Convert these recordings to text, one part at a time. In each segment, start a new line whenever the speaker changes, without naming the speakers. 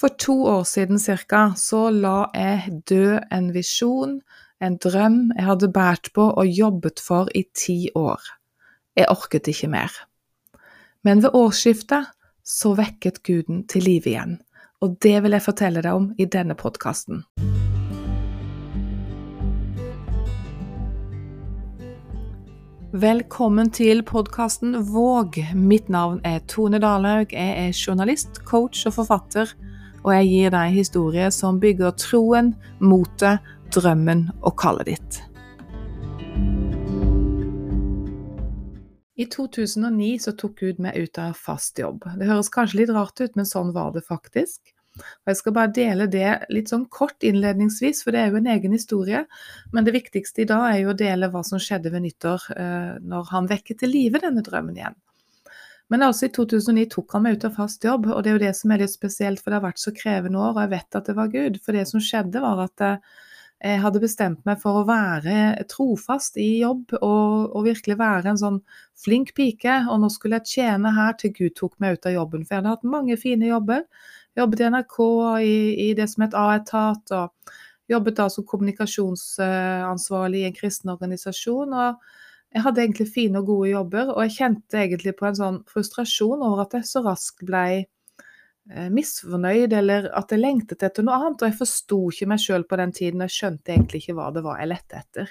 For to år siden cirka så la jeg dø en visjon, en drøm jeg hadde båret på og jobbet for i ti år. Jeg orket ikke mer. Men ved årsskiftet så vekket guden til live igjen, og det vil jeg fortelle deg om i denne podkasten. Velkommen til podkasten Våg. Mitt navn er Tone Dalhaug. Jeg er journalist, coach og forfatter og jeg gir deg historier som bygger troen, motet, drømmen og kallet ditt. I 2009 så tok Gud meg ut av fast jobb. Det høres kanskje litt rart ut, men sånn var det faktisk. Og Jeg skal bare dele det litt sånn kort innledningsvis, for det er jo en egen historie. Men det viktigste i dag er jo å dele hva som skjedde ved nyttår, eh, når han vekket til live denne drømmen igjen. Men altså i 2009 tok han meg ut av fast jobb, og det er jo det som er litt spesielt, for det har vært så krevende år, og jeg vet at det var Gud. For det som skjedde, var at eh, jeg hadde bestemt meg for å være trofast i jobb og, og, virkelig være en sånn flink pike. Og nå skulle jeg tjene her til Gud tok meg ut av jobben. For jeg hadde hatt mange fine jobber. Jobbet i NRK, i, i det som het A-etat, og jobbet da som kommunikasjonsansvarlig i en kristen organisasjon. og jeg hadde egentlig fine og gode jobber, og jeg kjente egentlig på en sånn frustrasjon over at jeg så raskt ble eh, misfornøyd, eller at jeg lengtet etter noe annet. Og jeg forsto ikke meg sjøl på den tiden, jeg skjønte egentlig ikke hva det var jeg lette etter.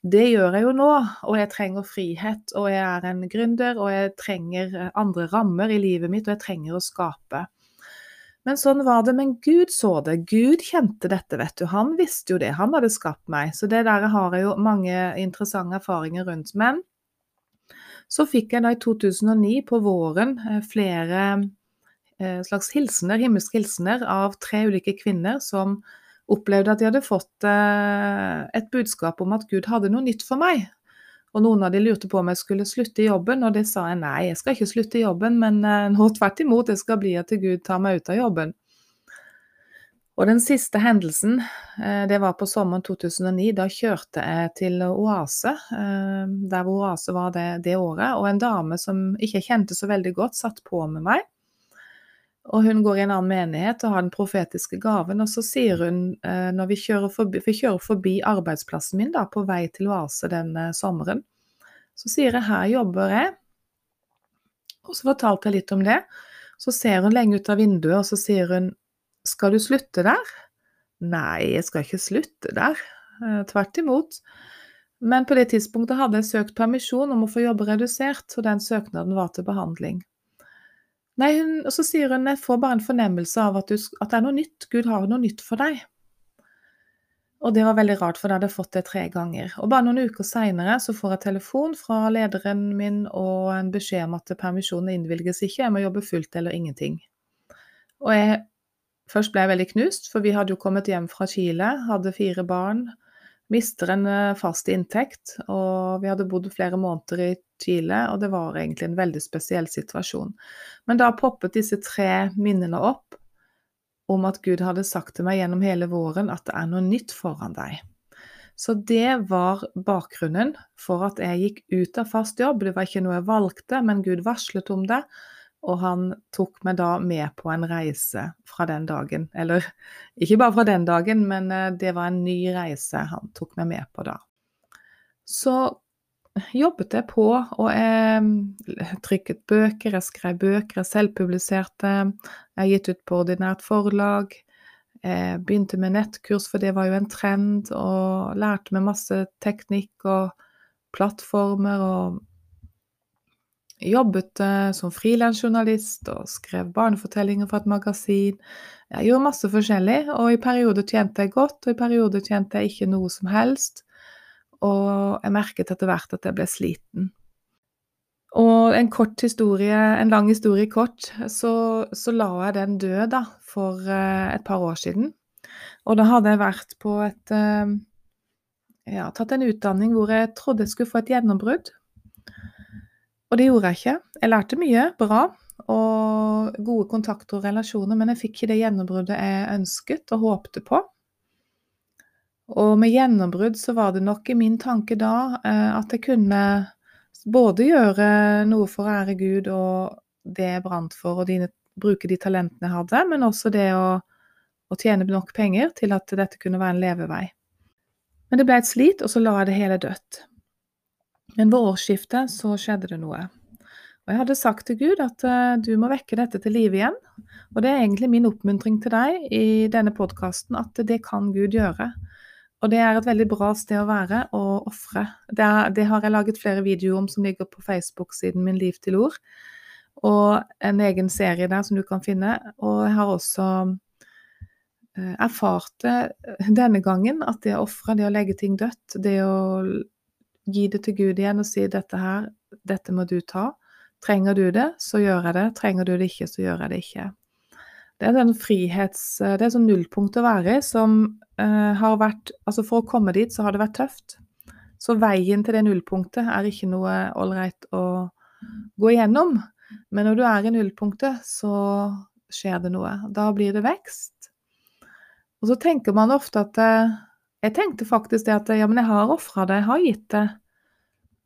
Det gjør jeg jo nå, og jeg trenger frihet, og jeg er en gründer, og jeg trenger eh, andre rammer i livet mitt, og jeg trenger å skape. Men sånn var det. Men Gud så det. Gud kjente dette, vet du. Han visste jo det. Han hadde skapt meg. Så det der har jeg jo mange interessante erfaringer rundt. Men så fikk jeg da i 2009, på våren, eh, flere eh, slags hilsener, himmelske hilsener av tre ulike kvinner som opplevde at de hadde fått eh, et budskap om at Gud hadde noe nytt for meg. Og noen av de lurte på om jeg skulle slutte i jobben, og det sa jeg nei, jeg skal ikke slutte i jobben, men eh, nå tvert imot, jeg skal bli her til Gud tar meg ut av jobben. Og den siste hendelsen, eh, det var på sommeren 2009. Da kjørte jeg til Oase, eh, der Oase var det, det året, og en dame som ikke kjente så veldig godt, satt på med meg. Og hun går i en annen menighet og har den profetiske gaven. Og så sier hun, eh, når vi kjører forbi, vi kjører forbi arbeidsplassen min da, på vei til Oase den eh, sommeren, så sier jeg her jobber jeg. Og så fortalte jeg litt om det. Så ser hun lenge ut av vinduet, og så sier hun skal du slutte der? Nei, jeg skal ikke slutte der. Eh, tvert imot. Men på det tidspunktet hadde jeg søkt permisjon om å få jobbe redusert, og den søknaden var til behandling. Nei, hun, og så sier hun jeg får bare en fornemmelse av at, du, at, det er noe nytt. Gud har noe nytt for deg. Og det var veldig rart, for da hadde jeg fått det tre ganger. Og bare noen uker seinere så får jeg telefon fra lederen min og en beskjed om at permisjonen innvilges ikke, jeg må jobbe fullt eller ingenting. Og jeg Først ble jeg veldig knust, for vi hadde jo kommet hjem fra Chile, hadde fire barn, mister en eh, fast inntekt, og vi hadde bodd flere måneder i Chile, og det var egentlig en veldig spesiell situasjon. Men da poppet disse tre minnene opp om at Gud hadde sagt til meg gjennom hele våren at det er noe nytt foran deg. Så det var bakgrunnen for at jeg gikk ut av fast jobb. Det var ikke noe jeg valgte, men Gud varslet om det. Og han tok meg da med på en reise fra den dagen. Eller ikke bare fra den dagen, men eh, det var en ny reise han tok meg med på da. Så jobbet jeg på, og jeg trykket bøker, jeg skrev bøker, jeg selvpubliserte. Jeg gitt ut på ordinært forlag. Jeg begynte med nettkurs, for det var jo en trend, og lærte meg masse teknikk og plattformer og jobbet eh, som frilansjournalist og skrev barnefortellinger for et magasin. Jeg gjorde masse forskjellig, og i perioder tjente jeg godt, og i perioder tjente jeg ikke noe som helst og jeg merket etter hvert at jeg ble sliten. Og en kort historie, en lang historie kort, så, så la jeg den død da, for uh, et par år siden. Og da hadde jeg vært på et uh, Ja, tatt en utdanning hvor jeg trodde jeg skulle få et gjennombrudd. Og det gjorde jeg ikke. Jeg lærte mye, bra, og gode kontakter og relasjoner, men jeg fikk ikke det gjennombruddet jeg ønsket og håpte på. Og med gjennombrudd så var det nok i min tanke da eh, at jeg kunne både gjøre noe for å ære Gud og det jeg brant for, og dine, bruke de talentene jeg hadde, men også det å, å tjene nok penger til at dette kunne være en levevei. Men det ble et slit, og så la jeg det hele dødt. Men ved årsskiftet så skjedde det noe. Og jeg hadde sagt til Gud at uh, du må vekke dette til live igjen. Og det er egentlig min oppmuntring til deg i denne podkasten, at det kan Gud gjøre. Og det er et veldig bra sted å være og ofre. Det, det, har jeg laget flere videoer om som ligger på Facebook-siden min Liv til ord. Og en egen serie der som du kan finne. Og jeg har også eh, erfart det denne gangen, at det å ofre, det å legge ting dødt, det å gi det til Gud igjen og si dette her, dette må du ta. Trenger du det, så gjør jeg det. Trenger du det ikke, så gjør jeg det ikke. Det er en frihets... Det er sånn nullpunkt å være i som eh, har vært Altså for å komme dit, så har det vært tøft. Så veien til det nullpunktet er ikke noe ålreit å gå igjennom. Men når du er i nullpunktet, så skjer det noe. Da blir det vekst. Og så tenker man ofte at uh, Jeg tenkte faktisk det at ja, men jeg har ofra det, jeg har gitt det.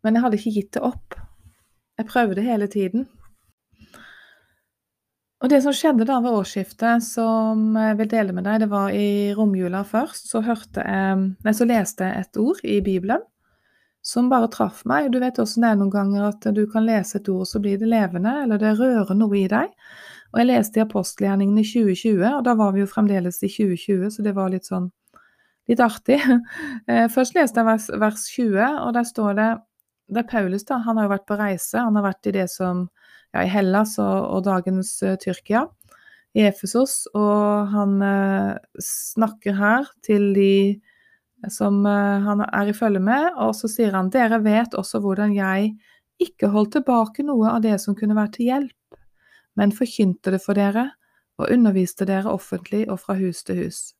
Men jeg hadde ikke gitt det opp. Jeg prøvde hele tiden. Og det som skjedde da ved årsskiftet, som jeg vil dele med deg, det var i romjula først. Så, jeg, nei, så leste jeg et ord i Bibelen som bare traff meg. Du vet også det er noen ganger at du kan lese et ord, så blir det levende, eller det rører noe i deg. Og jeg leste i apostelgjerningen i 2020, og da var vi jo fremdeles i 2020, så det var litt sånn litt artig. Eh, først leste jeg vers, vers 20, og der står det Det er Paulus, da. Han har jo vært på reise. Han har vært i det som ja, i Hellas og, og dagens uh, Tyrkia, i Efesos. Og han uh, snakker her til de som uh, han er i følge med, og så sier han dere vet også hvordan jeg ikke holdt tilbake noe av det som kunne være til hjelp, men forkynte det for dere og underviste dere offentlig og fra hus til hus.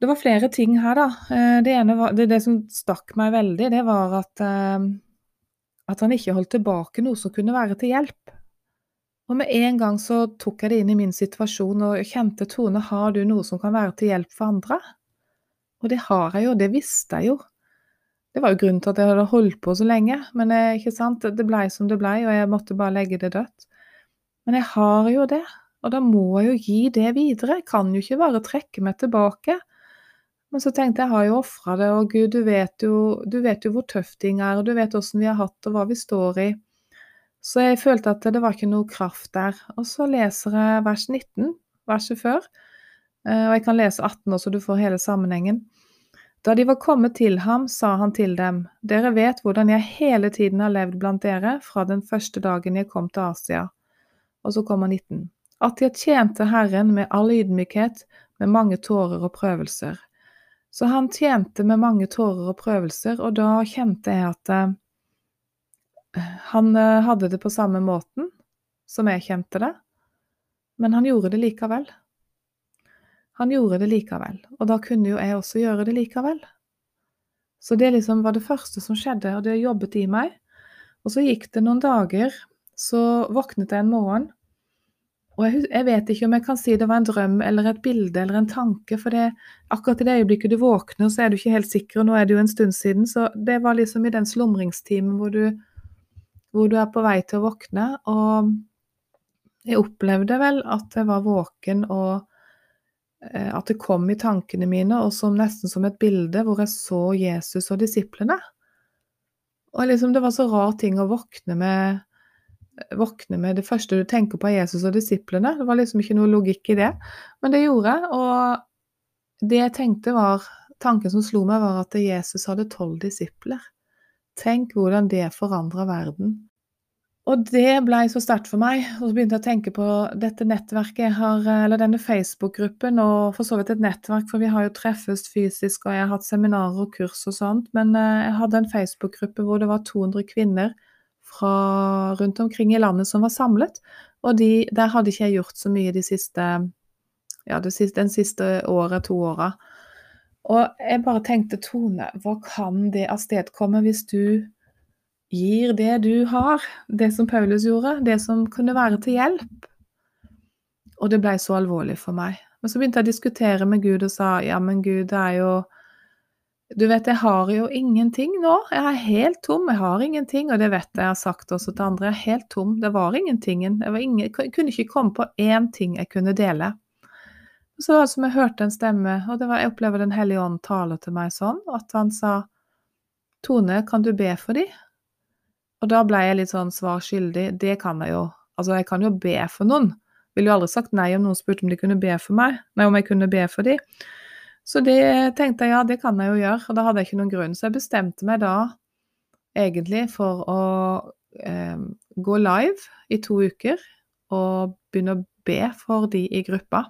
Det var flere ting her, da. Det ene var, det, det som stakk meg veldig, det var at at han ikke holdt tilbake noe som kunne være til hjelp. Og med en gang så tok jeg det inn i min situasjon og kjente Tone, har du noe som kan være til hjelp for andre? Og det har jeg jo, det visste jeg jo. Det var jo grunnen til at jeg hadde holdt på så lenge, men eh, ikke sant, det blei som det blei, og jeg måtte bare legge det dødt. Men jeg har jo det, og da må jeg jo gi det videre, jeg kan jo ikke bare trekke meg tilbake. Men så tenkte jeg, jeg har jo ofra det, og Gud, du vet, jo, du vet jo hvor tøft ting er, og du vet åssen vi har hatt og hva vi står i. Så jeg følte at det var ikke noe kraft der. Og så leser jeg vers 19, verset før, eh, og jeg kan lese 18 også, så du får hele sammenhengen. Da de var kommet til ham, sa han til dem, Dere vet hvordan jeg hele tiden har levd blant dere fra den første dagen jeg kom til Asia. Og så kommer 19. At jeg tjente Herren med all ydmykhet, med mange tårer og prøvelser. Så han tjente med mange tårer og prøvelser, og da kjente jeg at uh, han uh, hadde det på samme måten som jeg kjente det, men han gjorde det likevel. Han gjorde det likevel, og da kunne jo jeg også gjøre det likevel. Så det liksom var det første som skjedde, og det jobbet i meg. Og så gikk det noen dager, så våknet jeg en morgen og jeg, jeg, vet ikke om jeg kan si det var en drøm eller et bilde eller en tanke, for det, akkurat i det øyeblikket du våkner, så er du ikke helt sikker, og nå er det jo en stund siden, så det var liksom i den slumringstimen hvor hvor du er på vei til å våkne. Og jeg opplevde vel at jeg var våken, og eh, at det kom i tankene mine, og som nesten som et bilde hvor jeg så Jesus og disiplene. Og liksom, det var så rar ting å våkne med våkne med det første du tenker på er Jesus og disiplene. Det var liksom ikke noe logikk i det, men det gjorde jeg. Og det jeg tenkte var Tanken som slo meg, var at Jesus hadde tolv disipler. Tenk hvordan det forandra verden. Og det blei så sterkt for meg. Og så begynte jeg å tenke på dette nettverket jeg har, eller denne Facebook-gruppen, og for så vidt et nettverk, for vi har jo treffes fysisk, og jeg har hatt seminarer og kurs og sånt. Men eh, jeg hadde en Facebook-gruppe hvor det var 200 kvinner fra rundt omkring i landet som var samlet. Og de, der hadde ikke jeg gjort så mye de siste, ja, de siste, den siste året, to åra. Og jeg bare tenkte, Tone, hva kan det avstedkomme hvis du gir det du har, det som Paulus gjorde, det som kunne være til hjelp? Og det ble så alvorlig for meg. Men så begynte jeg å diskutere med Gud og sa ja, men Gud, det er jo du vet, jeg har jo ingenting nå. Jeg er helt tom. Jeg har ingenting, og det vet jeg jeg har sagt også til andre. Jeg er helt tom. Det var ingentingen. Jeg, var ingen, jeg kunne ikke komme på én ting jeg kunne dele. Så det var som jeg hørte en stemme, og det var, jeg opplever Den hellige ånd taler til meg sånn, at han sa Tone, kan du be for de? Og da ble jeg litt sånn svar skyldig. Det kan jeg jo. Altså, jeg kan jo be for noen. Ville jo aldri sagt nei om noen spurte om de kunne be for meg. Nei, om jeg kunne be for dem. Så det tenkte jeg ja, det kan jeg jo gjøre, og da hadde jeg ikke noen grunn. Så jeg bestemte meg da egentlig for å eh, gå live i to uker og begynne å be for de i gruppa.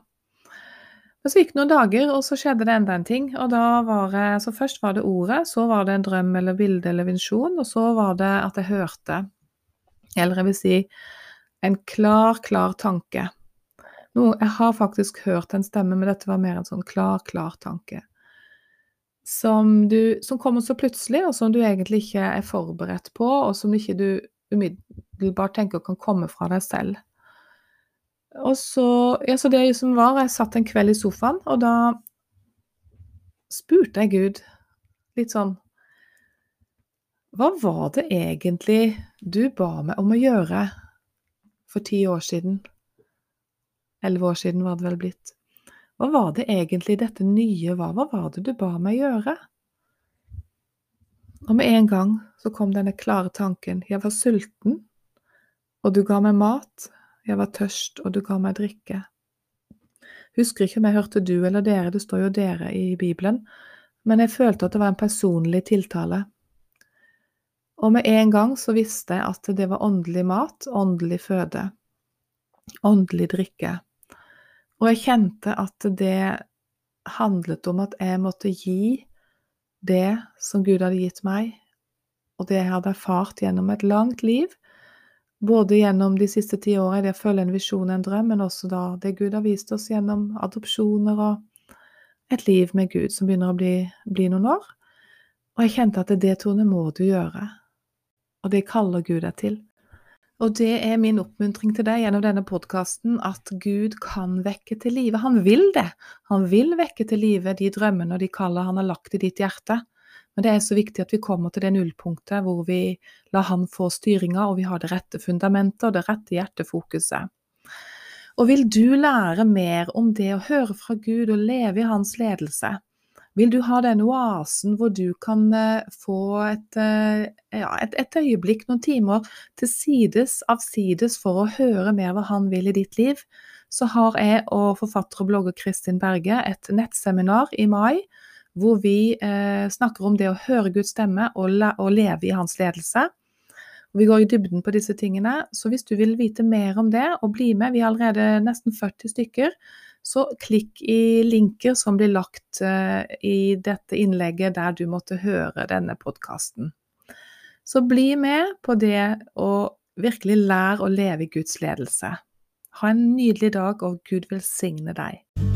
Men så gikk det noen dager, og så skjedde det enda en ting. og da var det, så Først var det ordet, så var det en drøm eller bilde eller visjon, og så var det at jeg hørte, eller jeg vil si en klar, klar tanke no, jeg har faktisk hørt en stemme, men dette var mer en sånn klar, klar tanke. Som, du, som kommer så plutselig, og som du egentlig ikke er forberedt på, og som ikke du umiddelbart tenker kan komme fra deg selv. Og så, ja, så det som var, jeg satt en kveld i sofaen, og da spurte jeg Gud litt sånn Hva var det egentlig du ba meg om å gjøre for ti år siden? Elleve år siden var det vel blitt. Hva var det egentlig dette nye var? Hva var det du ba meg gjøre? Og med en gang så kom denne klare tanken. Jeg var sulten, og du ga meg mat. Jeg var tørst, og du ga meg drikke. Husker ikke om jeg hørte du eller dere, det står jo dere i Bibelen, men jeg følte at det var en personlig tiltale. Og med en gang så visste jeg at det var åndelig mat, åndelig føde, åndelig drikke. Og jeg kjente at det handlet om at jeg måtte gi det som Gud hadde gitt meg, og det jeg hadde erfart gjennom et langt liv, både gjennom de siste ti årene, det å følge en visjon, en drøm, men også da det Gud har vist oss gjennom adopsjoner og et liv med Gud som begynner å bli, bli noen år. Og jeg kjente at det, Tone, må du gjøre. Og det kaller Gud deg til. Og det er min oppmuntring til deg gjennom denne podkasten, at Gud kan vekke til live. Han vil det. Han vil vekke til live de drømmene og de kallene han har lagt i ditt hjerte. Men det er så viktig at vi kommer til det nullpunktet hvor vi lar han få styringa, og vi har det rette fundamentet og det rette hjertefokuset. Og vil du lære mer om det å høre fra Gud og leve i hans ledelse, vil du ha den oasen hvor du kan eh, få et, eh, ja, et, et øyeblikk, noen timer, til sides, avsides for å høre mer hva han vil i ditt liv, så har jeg og forfatter og blogger Kristin Berge et nettseminar i mai hvor vi eh, snakker om det å høre Guds stemme og, la, og leve i hans ledelse. Vi går i dybden på disse tingene, så hvis du vil vite mer om det og bli med, vi er allerede nesten 40 stykker, så klikk i linker som blir lagt eh, i dette innlegget der du måtte høre denne podkasten. Så bli med på det og virkelig lær å leve i Guds ledelse. Ha en nydelig dag, og Gud velsigne deg.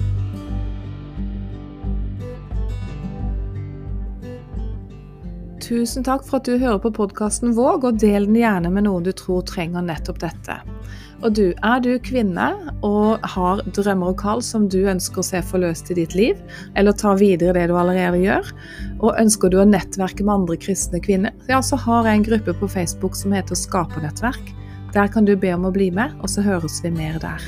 Tusen takk for at du hører på podkasten Våg, og del den gjerne med noen du tror trenger nettopp dette. Og du, er du kvinne og har drømmer og kall som du ønsker å se forløst i ditt liv, eller ta videre det du allerede gjør, og ønsker du å nettverke med andre kristne kvinner, ja, så har jeg en gruppe på Facebook som heter Skapernettverk. Der kan du be om å bli med, og så høres vi mer der.